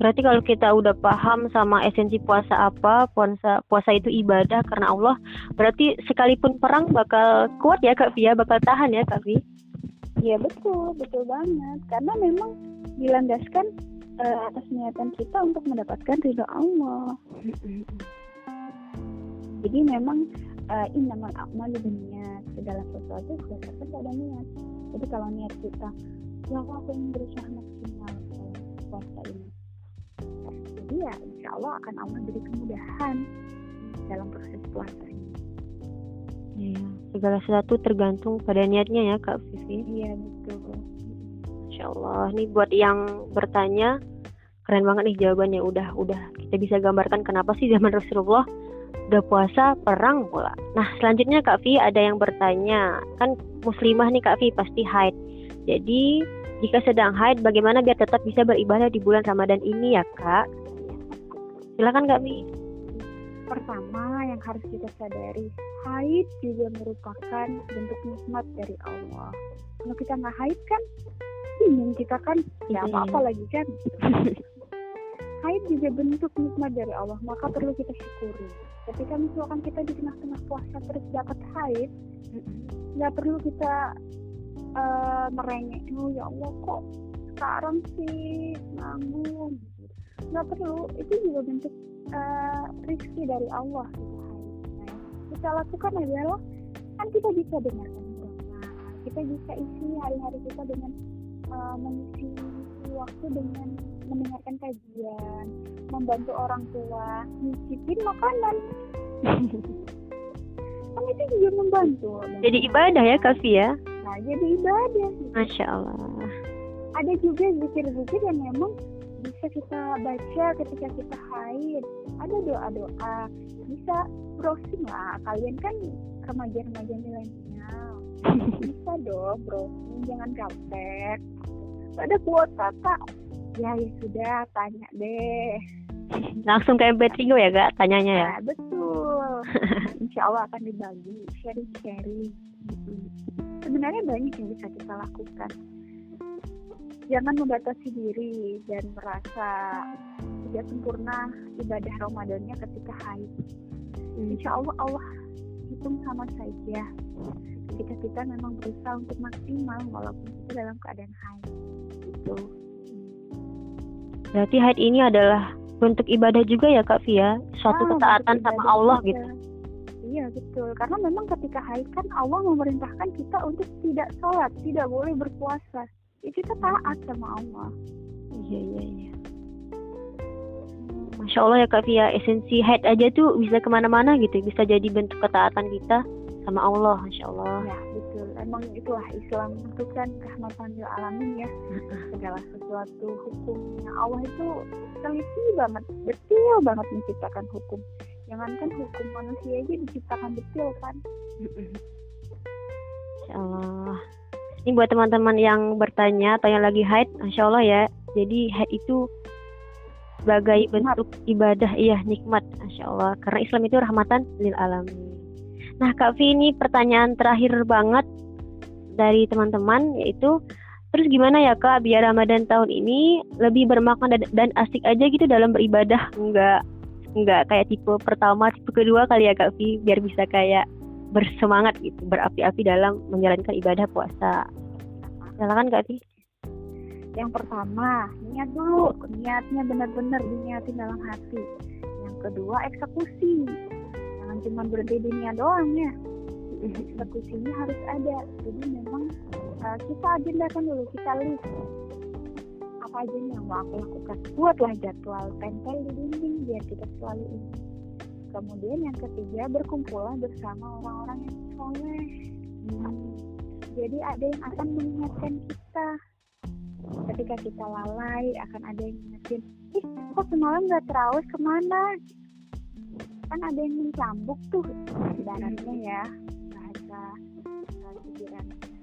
[SPEAKER 1] Berarti kalau kita udah paham sama esensi puasa apa, puasa puasa itu ibadah karena Allah, berarti sekalipun perang bakal kuat ya Kak Via, bakal tahan ya Kak Vi.
[SPEAKER 2] Iya betul, betul banget. Karena memang dilandaskan eh, atas niatan kita untuk mendapatkan ridho Allah. Jadi memang uh, innamal a'malu binniyat. Segala sesuatu berdasarkan pada niat. Jadi kalau niat kita, ya Allah aku ingin berusaha maksimal puasa ini. Jadi ya insya Allah akan Allah beri kemudahan dalam proses puasa ini.
[SPEAKER 1] Iya, segala sesuatu tergantung pada niatnya ya Kak Vivi.
[SPEAKER 2] Iya betul.
[SPEAKER 1] Masya Allah. Ini buat yang bertanya, keren banget nih jawabannya. Udah, udah kita bisa gambarkan kenapa sih zaman Rasulullah udah puasa perang pula. Nah selanjutnya Kak Vi ada yang bertanya, kan muslimah nih Kak Vi pasti haid. Jadi jika sedang haid, bagaimana biar tetap bisa beribadah di bulan Ramadan ini ya Kak? Silakan Kak Vi.
[SPEAKER 2] Pertama yang harus kita sadari, haid juga merupakan bentuk nikmat dari Allah. Kalau kita nggak haid kan, bingung kita kan, ya apa-apa lagi kan. haid juga bentuk nikmat dari Allah, maka perlu kita syukuri. Ketika misalkan kita di tengah-tengah puasa terus dapat haid, nggak perlu kita eh, merengek, oh ya Allah kok sekarang sih nanggung. Nggak perlu, itu juga bentuk eh, rizki dari Allah gitu haid. Nah, kita lakukan adalah kan kita bisa dengarkan doa, kita bisa isi hari-hari kita dengan eh, mengisi waktu dengan mendengarkan kajian, membantu orang tua, nyicipin makanan. kan itu juga membantu.
[SPEAKER 1] Jadi ibadah ya Kak Vi ya?
[SPEAKER 2] Nah, jadi ibadah.
[SPEAKER 1] Masya Allah.
[SPEAKER 2] Ada juga zikir-zikir yang memang bisa kita baca ketika kita haid. Ada doa-doa. Bisa browsing lah. Kalian kan remaja-remaja milenial. bisa dong browsing. Jangan gaptek. Ada kuota, Kak. Ya, ya sudah. Tanya deh.
[SPEAKER 1] Langsung ke MP3 ya Kak tanyanya ya?
[SPEAKER 2] Nah, betul. Insya Allah akan dibagi, sharing-sharing. Sebenarnya banyak yang bisa kita lakukan. Jangan membatasi diri dan merasa tidak sempurna ibadah Ramadannya ketika haid. Insya Allah Allah hitung sama saja. Ketika kita memang berusaha untuk maksimal walaupun kita dalam keadaan haid. Gitu.
[SPEAKER 1] Berarti haid ini adalah bentuk ibadah juga ya Kak Via? Suatu
[SPEAKER 2] Ah,
[SPEAKER 1] ketaatan sama Allah
[SPEAKER 2] juga.
[SPEAKER 1] gitu.
[SPEAKER 2] Iya betul, karena memang ketika haid kan Allah memerintahkan kita untuk tidak sholat, tidak boleh berpuasa. Ya, kita taat sama Allah.
[SPEAKER 1] Iya iya iya. Masya Allah ya Kak Via, esensi haid aja tuh bisa ke mana-mana gitu, bisa jadi bentuk ketaatan kita sama Allah, Masya Allah.
[SPEAKER 2] Ya emang itulah Islam itu kan rahmatan lil alamin ya. Segala sesuatu hukumnya Allah itu teliti banget, detail banget menciptakan hukum. Jangankan hukum manusia aja diciptakan detail kan.
[SPEAKER 1] Masya Allah. Ini buat teman-teman yang bertanya atau yang lagi haid, Masya Allah ya. Jadi haid itu sebagai
[SPEAKER 2] Nikmat.
[SPEAKER 1] bentuk ibadah, iya nikmat, Masya Allah. Karena Islam itu rahmatan lil alamin. Nah Kak Vi ini pertanyaan terakhir banget dari teman-teman yaitu Terus gimana ya kak biar Ramadan tahun ini lebih bermakna dan, asik aja gitu dalam beribadah? Nggak nggak kayak tipe pertama tipe kedua kali ya Kak Vi biar bisa kayak bersemangat gitu berapi-api dalam menjalankan ibadah puasa. Silakan Kak Vi
[SPEAKER 2] yang pertama niat dulu. Niatnya benar-benar diniatin dalam hati. Yang kedua eksekusi. Jangan cuma berhenti di niat doang ya eksekusinya harus ada. Jadi memang uh, kita agendakan dulu kita list. Apa aja yang mau aku lakukan? Buatlah jadwal tempel di dinding biar kita selalu ingat kemudian yang ketiga berkumpullah bersama orang-orang yang soleh. Hmm. jadi ada yang akan mengingatkan kita. Ketika kita lalai akan ada yang ngingetin ih kok semalam nggak terawih? Ke mana? Kan ada yang mencambuk tuh ibaratnya ya pikiran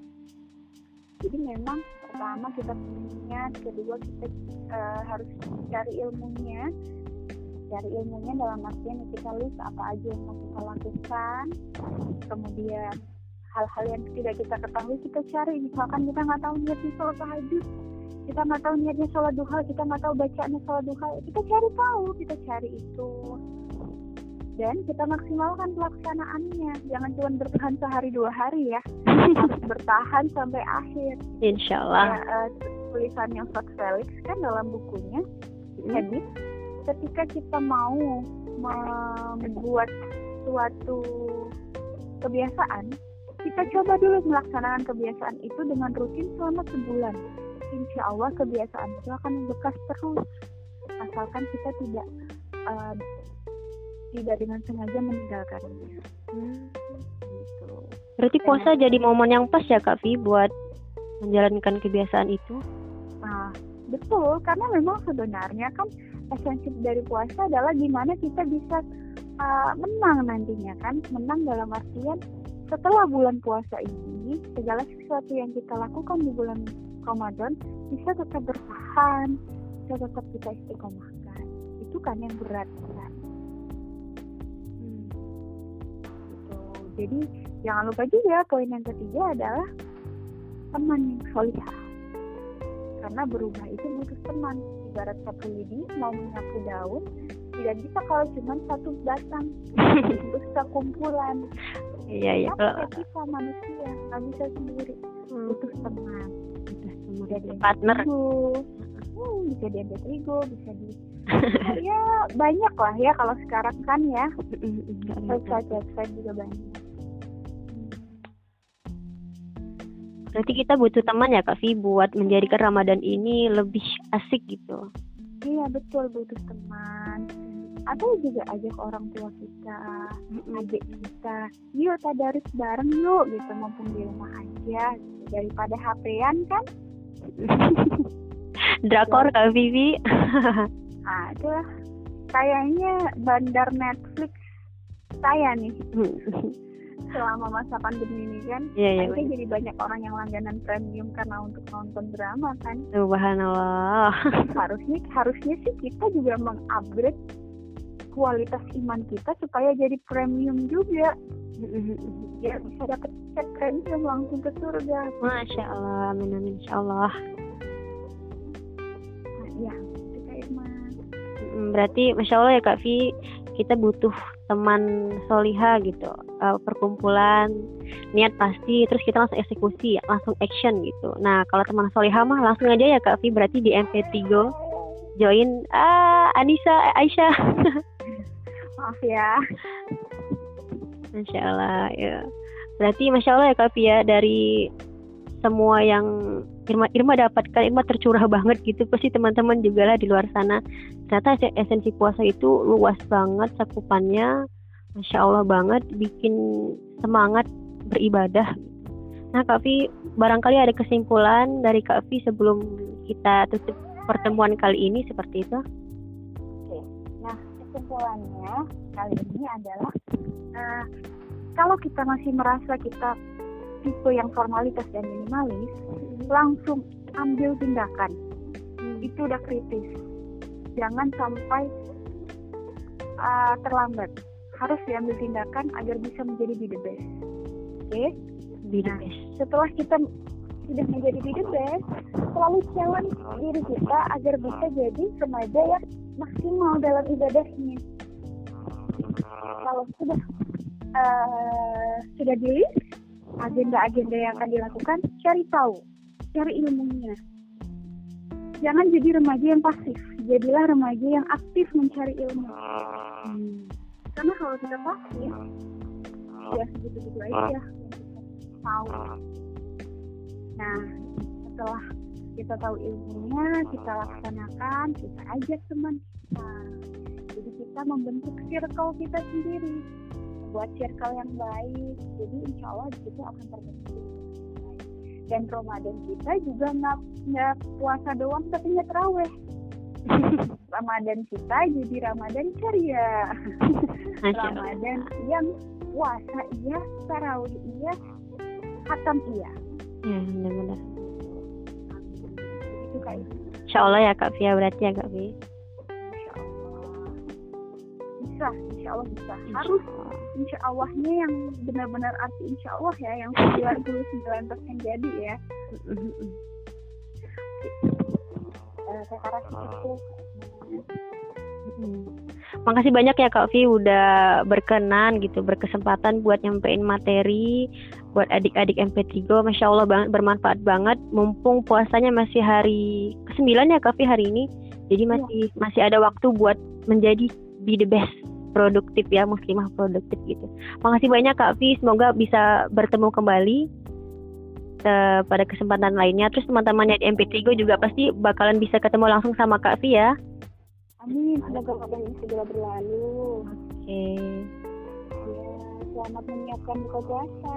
[SPEAKER 2] jadi memang pertama kita punya kedua kita uh, harus cari ilmunya. Cari ilmunya dalam artian kita list apa aja yang mau kita lakukan. Kemudian hal-hal yang tidak kita ketahui kita cari. Misalkan kita nggak tahu niatnya sholat tahajud kita nggak tahu niatnya sholat duha kita nggak tahu bacaannya sholat duha kita cari tahu kita cari itu dan kita maksimalkan pelaksanaannya. Jangan cuma bertahan sehari dua hari ya. Harus bertahan sampai akhir.
[SPEAKER 1] Insyaallah.
[SPEAKER 2] Ya, uh, tulisannya Fat Felix kan dalam bukunya hmm. jadi ketika kita mau membuat suatu kebiasaan kita coba dulu melaksanakan kebiasaan itu dengan rutin selama sebulan. Insya Allah kebiasaan itu akan bekas terus. Asalkan kita tidak uh, tidak dengan sengaja meninggalkannya. Hmm.
[SPEAKER 1] Gitu. Berarti puasa jadi momen yang pas ya Kak Vi buat menjalankan kebiasaan itu?
[SPEAKER 2] Nah, betul karena memang sebenarnya kan esensi dari puasa adalah gimana kita bisa uh, menang nantinya kan menang dalam artian setelah bulan puasa ini segala sesuatu yang kita lakukan di bulan Ramadan bisa tetap bertahan bisa tetap kita istiqomahkan itu kan yang berat jadi jangan lupa juga poin yang ketiga adalah teman yang solihah karena berubah itu butuh teman. Ibarat satu lidi mau menyapu daun tidak bisa kalau cuma satu batang. Terus kumpulan
[SPEAKER 1] iya iya.
[SPEAKER 2] Kalau kita manusia nggak bisa sendiri? Hmm. butuh teman.
[SPEAKER 1] Bisa jadi partner.
[SPEAKER 2] hmm, bisa diambil terigu bisa di ya banyak lah ya kalau sekarang kan ya. Website juga banyak
[SPEAKER 1] Berarti kita butuh teman ya Kak Vi buat menjadikan Ramadan ini lebih asik gitu.
[SPEAKER 2] Iya betul butuh teman. Atau juga ajak orang tua kita, adik kita, yuk tadarus bareng yuk gitu mumpung di rumah aja gitu. daripada HP-an kan
[SPEAKER 1] Drakor Kak Vivi.
[SPEAKER 2] Ada. Kayaknya bandar Netflix saya nih. Selama masa pandemi ini kan,
[SPEAKER 1] yeah, yeah,
[SPEAKER 2] jadi banyak orang yang langganan premium karena untuk nonton drama kan.
[SPEAKER 1] Subhanallah.
[SPEAKER 2] harusnya harusnya sih kita juga mengupgrade kualitas iman kita supaya jadi premium juga. Ya bisa dapat cek premium langsung ke surga.
[SPEAKER 1] Masya Allah amin amin insya Allah.
[SPEAKER 2] Nah, ya kita
[SPEAKER 1] berarti masya Allah ya kak Vi kita butuh teman soliha gitu uh, perkumpulan niat pasti terus kita langsung eksekusi langsung action gitu. Nah kalau teman soliha mah langsung aja ya kak Vi berarti di MP3 join ah Anissa Aisyah.
[SPEAKER 2] Maaf ya.
[SPEAKER 1] Masya Allah ya. Berarti Masya Allah ya Kak ya dari semua yang Irma Irma dapatkan Irma tercurah banget gitu. Pasti teman-teman juga lah di luar sana. Ternyata esensi puasa itu luas banget cakupannya. Masya Allah banget bikin semangat beribadah. Nah Kak barangkali ada kesimpulan dari Kak Vi sebelum kita tutup pertemuan kali ini seperti itu?
[SPEAKER 2] Oke, nah kesimpulannya kali ini adalah uh, kalau kita masih merasa kita tipe yang formalitas dan minimalis, hmm. langsung ambil tindakan. Hmm. Itu udah kritis. Jangan sampai uh, terlambat. Harus diambil tindakan agar bisa menjadi be the best. Oke? Okay?
[SPEAKER 1] Be the nah, best.
[SPEAKER 2] Setelah kita sudah menjadi be the best, selalu challenge diri kita agar bisa jadi remaja yang maksimal dalam ibadahnya kalau sudah uh, sudah di agenda-agenda yang akan dilakukan cari tahu cari ilmunya. Jangan jadi remaja yang pasif jadilah remaja yang aktif mencari ilmu. Hmm. karena kalau kita pasif ya segitu-gitu aja tahu. Nah setelah kita tahu ilmunya kita laksanakan kita ajak teman kita. Jadi kita membentuk circle kita sendiri buat circle yang baik jadi insya Allah di situ akan terbentuk dan Ramadan kita juga nggak nggak puasa doang tapi nggak teraweh Ramadan kita jadi Ramadan ceria. Ramadan yang puasa iya tarawih iya khatam iya.
[SPEAKER 1] Ya benar-benar. Itu kayak Insya Allah ya Kak Fia berarti ya Kak Fia.
[SPEAKER 2] Bisa Insya Allah bisa. Harus insya Allahnya yang benar-benar arti insya Allah ya yang 99 persen jadi ya. Itu
[SPEAKER 1] Hmm. Makasih banyak ya Kak Vi udah berkenan gitu berkesempatan buat nyampein materi buat adik-adik MP3 Go Masya Allah banget bermanfaat banget. Mumpung puasanya masih hari ke-9 ya Kak Vi hari ini. Jadi masih ya. masih ada waktu buat menjadi be the best produktif ya muslimah produktif gitu. Makasih banyak Kak Vi, semoga bisa bertemu kembali uh, pada kesempatan lainnya. Terus teman-temannya di MP3 juga pasti bakalan bisa ketemu langsung sama Kak Vi ya.
[SPEAKER 2] Amin, semoga wabah ini segera berlalu.
[SPEAKER 1] Oke. Okay.
[SPEAKER 2] Ya, selamat menyiapkan buka puasa.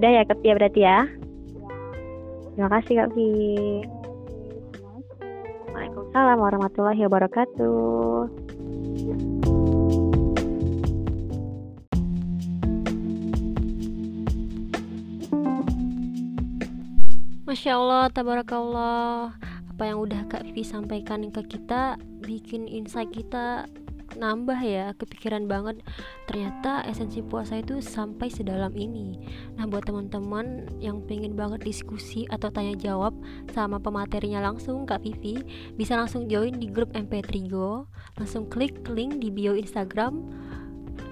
[SPEAKER 1] Udah ya Kak Pia berarti ya?
[SPEAKER 2] Ya.
[SPEAKER 1] Terima kasih Kak Vi. Waalaikumsalam warahmatullahi wabarakatuh. Masya Allah, tabarakallah Apa yang udah Kak Vivi sampaikan ke kita Bikin insight kita nambah ya kepikiran banget. Ternyata esensi puasa itu sampai sedalam ini. Nah buat teman-teman yang pengen banget diskusi atau tanya jawab sama pematerinya langsung Kak Vivi bisa langsung join di grup MP3 Go langsung klik link di bio Instagram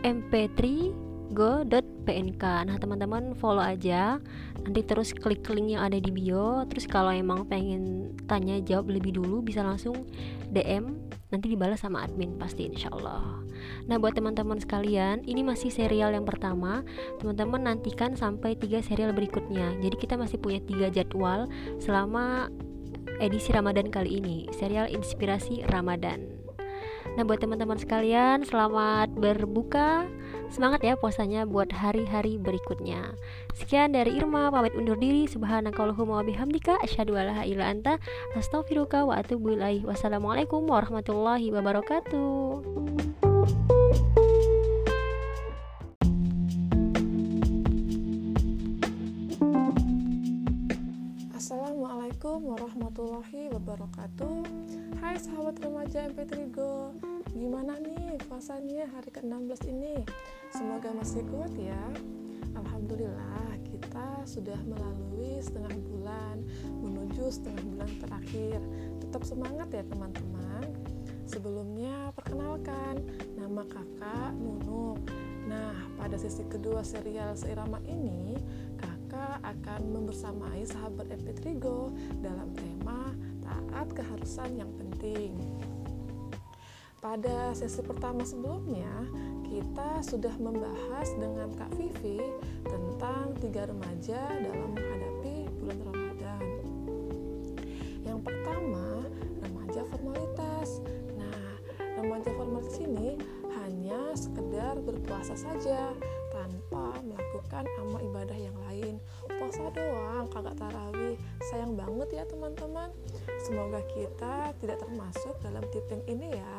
[SPEAKER 1] MP3 go.pnk Nah teman-teman follow aja. Nanti terus klik link yang ada di bio. Terus kalau emang pengen tanya jawab lebih dulu Bisa langsung DM nanti dibalas sama admin pasti insya Allah nah buat teman-teman sekalian ini masih serial yang pertama. Teman-teman nantikan sampai tiga serial berikutnya. Jadi kita masih punya tiga jadwal selama edisi Ramadan kali ini. Serial inspirasi Ramadan. Nah buat teman-teman sekalian selamat berbuka Semangat ya puasanya buat hari-hari berikutnya. Sekian dari Irma pamit undur diri. Subhanakallahumma wa bihamdika asyhadu alla ila anta astaghfiruka wa atubu ilaih. Wassalamualaikum warahmatullahi wabarakatuh
[SPEAKER 3] Assalamualaikum warahmatullahi wabarakatuh. Hai sahabat remaja MP3 Go Gimana nih puasanya hari ke-16 ini? Semoga masih kuat ya. Alhamdulillah kita sudah melalui setengah bulan Menuju setengah bulan terakhir. Tetap semangat ya teman-teman. Sebelumnya perkenalkan Nama kakak Nunuk Nah pada sesi kedua serial seirama ini akan membersamai sahabat MP3 Go dalam tema taat keharusan yang penting. Pada sesi pertama sebelumnya, kita sudah membahas dengan Kak Vivi tentang tiga remaja dalam menghadapi bulan Ramadan. Yang pertama, remaja formalitas. Nah, remaja formalitas ini hanya sekedar berpuasa saja tanpa melakukan amal ibadah yang lain puasa doang kagak tarawih. Sayang banget ya teman-teman. Semoga kita tidak termasuk dalam tipe yang ini ya.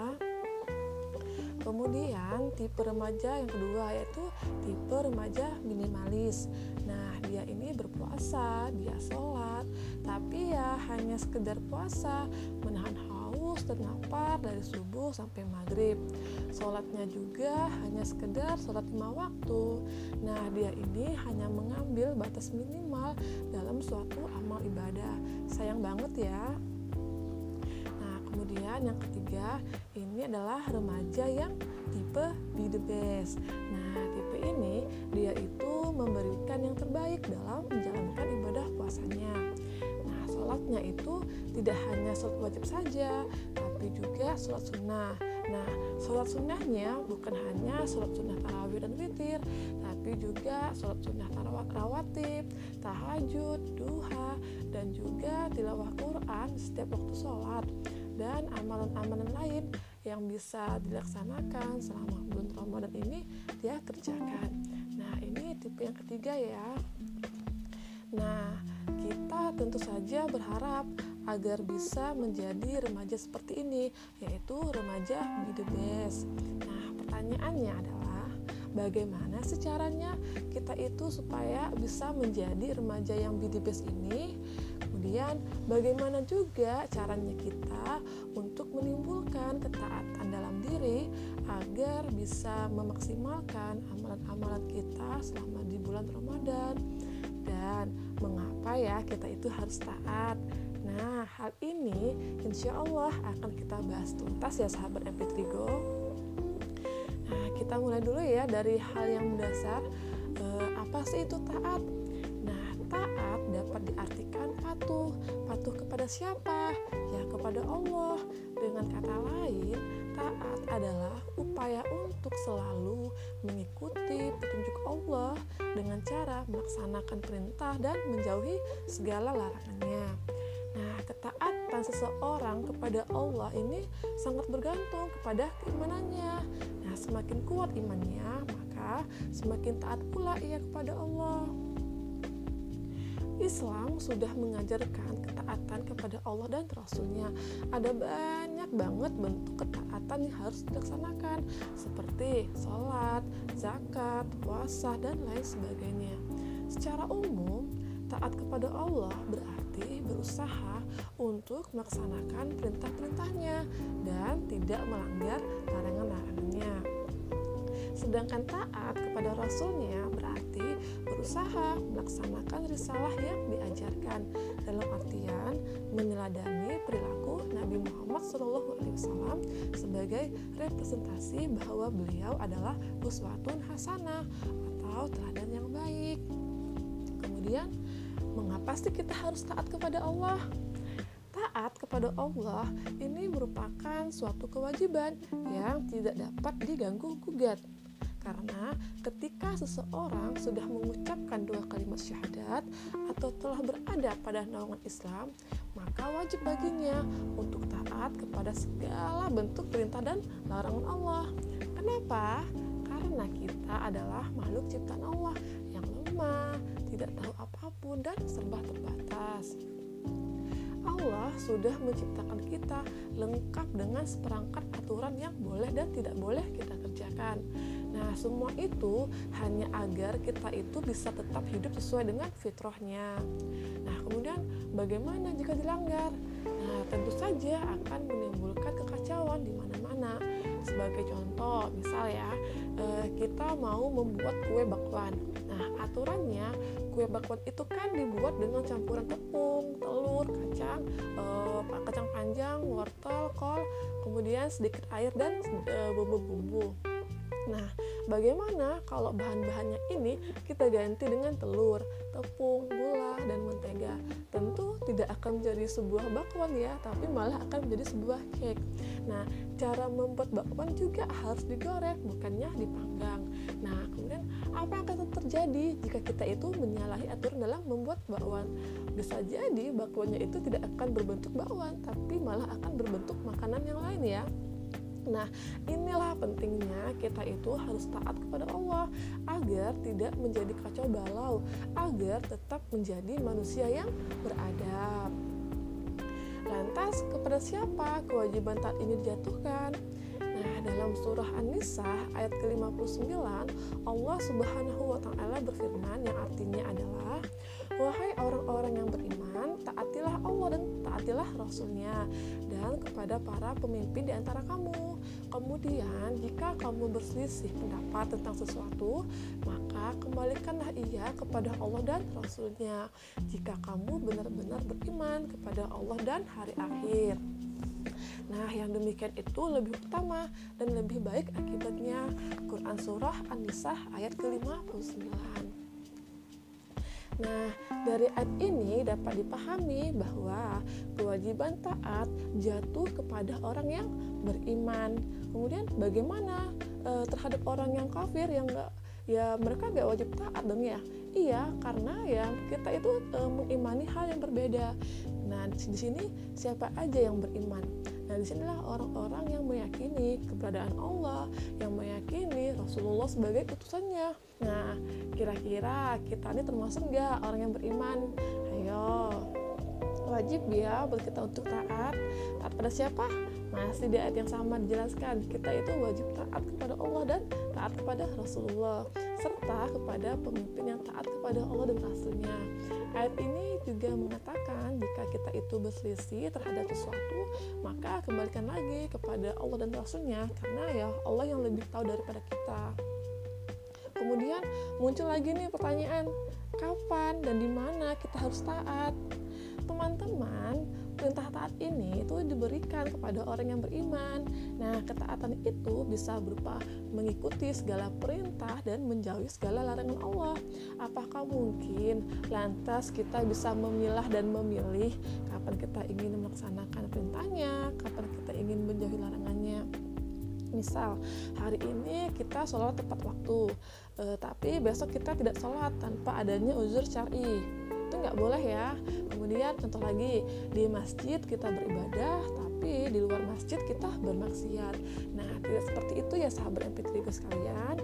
[SPEAKER 3] Kemudian tipe remaja yang kedua yaitu tipe remaja minimalis. Nah, dia ini berpuasa, dia sholat, tapi ya hanya sekedar puasa, menahan haus dan lapar dari subuh sampai maghrib. Sholatnya juga hanya sekedar sholat lima waktu. Nah, dia ini hanya mengambil batas minimal dalam suatu amal ibadah. Sayang banget ya Kemudian yang ketiga, ini adalah remaja yang tipe be the best. Nah, tipe ini dia itu memberikan yang terbaik dalam menjalankan ibadah puasanya. Sholatnya itu tidak hanya sholat wajib saja, tapi juga sholat sunnah. Nah, sholat sunnahnya bukan hanya sholat sunnah tarawih dan witir, tapi juga sholat sunnah tarawih rawatib, tahajud, duha, dan juga tilawah Quran setiap waktu sholat dan amalan-amalan lain yang bisa dilaksanakan selama bulan Ramadan ini dia kerjakan. Nah, ini tipe yang ketiga ya. Nah, kita tentu saja berharap agar bisa menjadi remaja seperti ini, yaitu remaja be the best. Nah, pertanyaannya adalah bagaimana sih kita itu supaya bisa menjadi remaja yang be the best ini? Kemudian, bagaimana juga caranya kita untuk menimbulkan ketaatan dalam diri agar bisa memaksimalkan amalan-amalan kita selama di bulan Ramadan? Dan mengapa ya kita itu harus taat? Nah, hal ini insya Allah akan kita bahas tuntas ya sahabat MP3 Go. Nah, kita mulai dulu ya dari hal yang mendasar. E, apa sih itu taat? Nah, taat dapat diartikan patuh. Patuh kepada siapa? Ya, kepada Allah. Dengan kata lain, taat adalah upaya untuk selalu mengikuti petunjuk Allah dengan cara melaksanakan perintah dan menjauhi segala larangannya. Nah, ketaatan seseorang kepada Allah ini sangat bergantung kepada keimanannya. Nah, semakin kuat imannya, maka semakin taat pula ia kepada Allah. Islam sudah mengajarkan ketaatan kepada Allah dan Rasulnya. Ada banyak banget bentuk ketaatan yang harus dilaksanakan seperti sholat, zakat, puasa, dan lain sebagainya. Secara umum, taat kepada Allah berarti berusaha untuk melaksanakan perintah-perintahnya dan tidak melanggar larangan-larangannya. Sedangkan taat kepada Rasulnya berusaha melaksanakan risalah yang diajarkan dalam artian meneladani perilaku Nabi Muhammad SAW sebagai representasi bahwa beliau adalah uswatun hasanah atau teladan yang baik. Kemudian, mengapa sih kita harus taat kepada Allah? taat kepada Allah ini merupakan suatu kewajiban yang tidak dapat diganggu gugat karena ketika seseorang sudah mengucapkan dua kalimat syahadat atau telah berada pada naungan Islam, maka wajib baginya untuk taat kepada segala bentuk perintah dan larangan Allah. Kenapa? Karena kita adalah makhluk ciptaan Allah yang lemah, tidak tahu apa pun dan serba terbatas. Allah sudah menciptakan kita lengkap dengan seperangkat aturan yang boleh dan tidak boleh kita kerjakan. Nah, semua itu hanya agar kita itu bisa tetap hidup sesuai dengan fitrahnya. Nah, kemudian bagaimana jika dilanggar? Nah, tentu saja akan menimbulkan kekacauan di mana-mana. Sebagai contoh, misal ya, eh, kita mau membuat kue bakwan. Nah, aturannya kue bakwan itu kan dibuat dengan campuran tepung, telur, kacang, eh, kacang panjang, wortel, kol, kemudian sedikit air dan eh, bumbu-bumbu. Nah, bagaimana kalau bahan-bahannya ini kita ganti dengan telur, tepung, gula, dan mentega? Tentu tidak akan menjadi sebuah bakwan ya, tapi malah akan menjadi sebuah cake. Nah, cara membuat bakwan juga harus digoreng, bukannya dipanggang. Nah, kemudian apa yang akan terjadi jika kita itu menyalahi aturan dalam membuat bakwan? Bisa jadi bakwannya itu tidak akan berbentuk bakwan, tapi malah akan berbentuk makanan yang lain ya. Nah, inilah pentingnya kita itu harus taat kepada Allah agar tidak menjadi kacau balau, agar tetap menjadi manusia yang beradab. Lantas, kepada siapa kewajiban taat ini dijatuhkan? Nah, dalam surah An-Nisa ayat ke-59, Allah Subhanahu wa taala berfirman yang artinya adalah Wahai orang-orang yang beriman, taatilah Allah dan taatilah Rasulnya dan kepada para pemimpin di antara kamu. Kemudian, jika kamu berselisih pendapat tentang sesuatu, maka kembalikanlah ia kepada Allah dan Rasulnya. Jika kamu benar-benar beriman kepada Allah dan hari akhir. Nah, yang demikian itu lebih utama dan lebih baik akibatnya. Quran Surah An-Nisa ayat ke-59. Nah, dari ayat ini dapat dipahami bahwa kewajiban taat jatuh kepada orang yang beriman. Kemudian bagaimana e, terhadap orang yang kafir yang enggak ya mereka gak wajib taat dong ya iya karena ya kita itu e, mengimani hal yang berbeda nah di sini siapa aja yang beriman nah di sinilah orang-orang yang meyakini keberadaan Allah yang meyakini Rasulullah sebagai utusannya. Nah kira-kira kita ini termasuk nggak orang yang beriman? Ayo wajib ya buat kita untuk taat. Taat pada siapa? Masih di ayat yang sama dijelaskan kita itu wajib taat kepada Allah dan taat kepada Rasulullah serta kepada pemimpin yang taat kepada Allah dan Rasulnya. Ayat ini juga mengatakan jika kita itu berselisih terhadap sesuatu maka kembalikan lagi kepada Allah dan Rasulnya karena ya Allah yang lebih tahu daripada kita. Kemudian muncul lagi nih pertanyaan kapan dan di mana kita harus taat teman-teman perintah taat ini itu diberikan kepada orang yang beriman. Nah ketaatan itu bisa berupa mengikuti segala perintah dan menjauhi segala larangan Allah. Apakah mungkin lantas kita bisa memilah dan memilih kapan kita ingin melaksanakan perintahnya kapan kita ingin menjauhi larangannya? Misal hari ini kita sholat tepat waktu e, tapi besok kita tidak sholat tanpa adanya uzur syari itu nggak boleh ya. Kemudian contoh lagi di masjid kita beribadah tapi di luar masjid kita bermaksiat. Nah tidak seperti itu ya sahabat MP3 sekalian.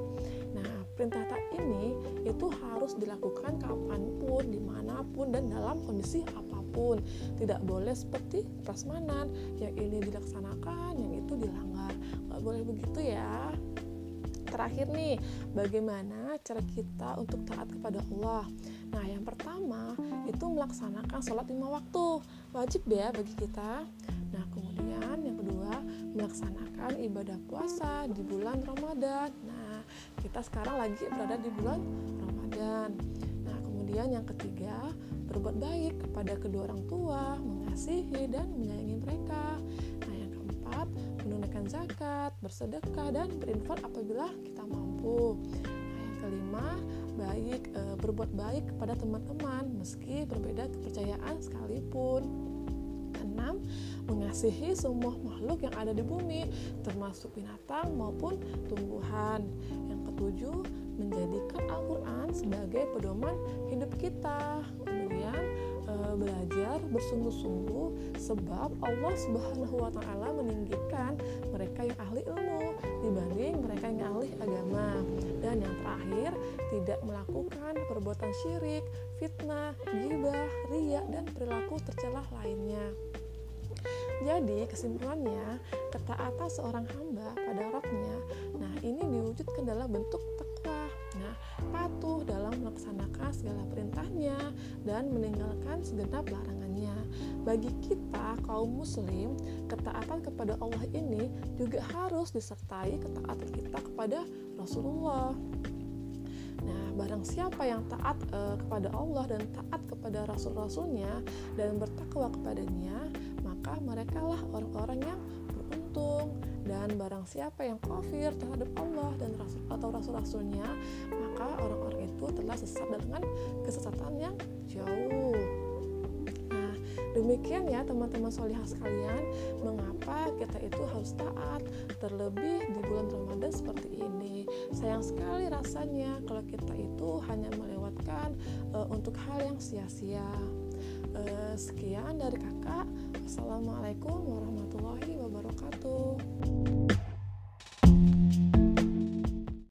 [SPEAKER 3] Nah perintah tak ini itu harus dilakukan kapan pun di mana pun dan dalam kondisi apa pun. Tidak boleh seperti prasmanan yang ini dilaksanakan yang itu dilanggar. Nggak boleh begitu ya terakhir nih, bagaimana cara kita untuk taat kepada Allah? Nah, yang pertama itu melaksanakan sholat lima waktu, wajib ya bagi kita. Nah, kemudian yang kedua melaksanakan ibadah puasa di bulan Ramadan. Nah, kita sekarang lagi berada di bulan Ramadan. Nah, kemudian yang ketiga berbuat baik kepada kedua orang tua, mengasihi dan menyayangi mereka. Nah, yang keempat menunaikan zakat, bersedekah dan berinfak apabila kita mampu. Nah, yang kelima, baik e, berbuat baik kepada teman-teman meski berbeda kepercayaan sekalipun. Enam, mengasihi semua makhluk yang ada di bumi, termasuk binatang maupun tumbuhan. Yang ketujuh, menjadikan Al-Quran sebagai pedoman hidup kita. Kemudian, belajar bersungguh-sungguh sebab Allah Subhanahu wa taala meninggikan mereka yang ahli ilmu dibanding mereka yang ahli agama. Dan yang terakhir, tidak melakukan perbuatan syirik, fitnah, ghibah, riya dan perilaku tercelah lainnya. Jadi kesimpulannya, ketaatan seorang hamba pada Rabbnya, nah ini diwujudkan dalam bentuk patuh dalam melaksanakan segala perintahnya dan meninggalkan segenap larangannya. Bagi kita kaum muslim, ketaatan kepada Allah ini juga harus disertai ketaatan kita kepada Rasulullah. Nah, barang siapa yang taat e, kepada Allah dan taat kepada rasul-rasulnya dan bertakwa kepadanya, maka mereka lah orang-orang yang beruntung dan barang siapa yang kafir terhadap Allah dan rasul atau rasul-rasulnya maka orang-orang itu telah sesat dengan kesesatan yang jauh. Nah demikian ya teman-teman solihah sekalian mengapa kita itu harus taat terlebih di bulan Ramadan seperti ini? Sayang sekali rasanya kalau kita itu hanya melewatkan uh, untuk hal yang sia-sia Eh, sekian dari kakak. Assalamualaikum warahmatullahi wabarakatuh.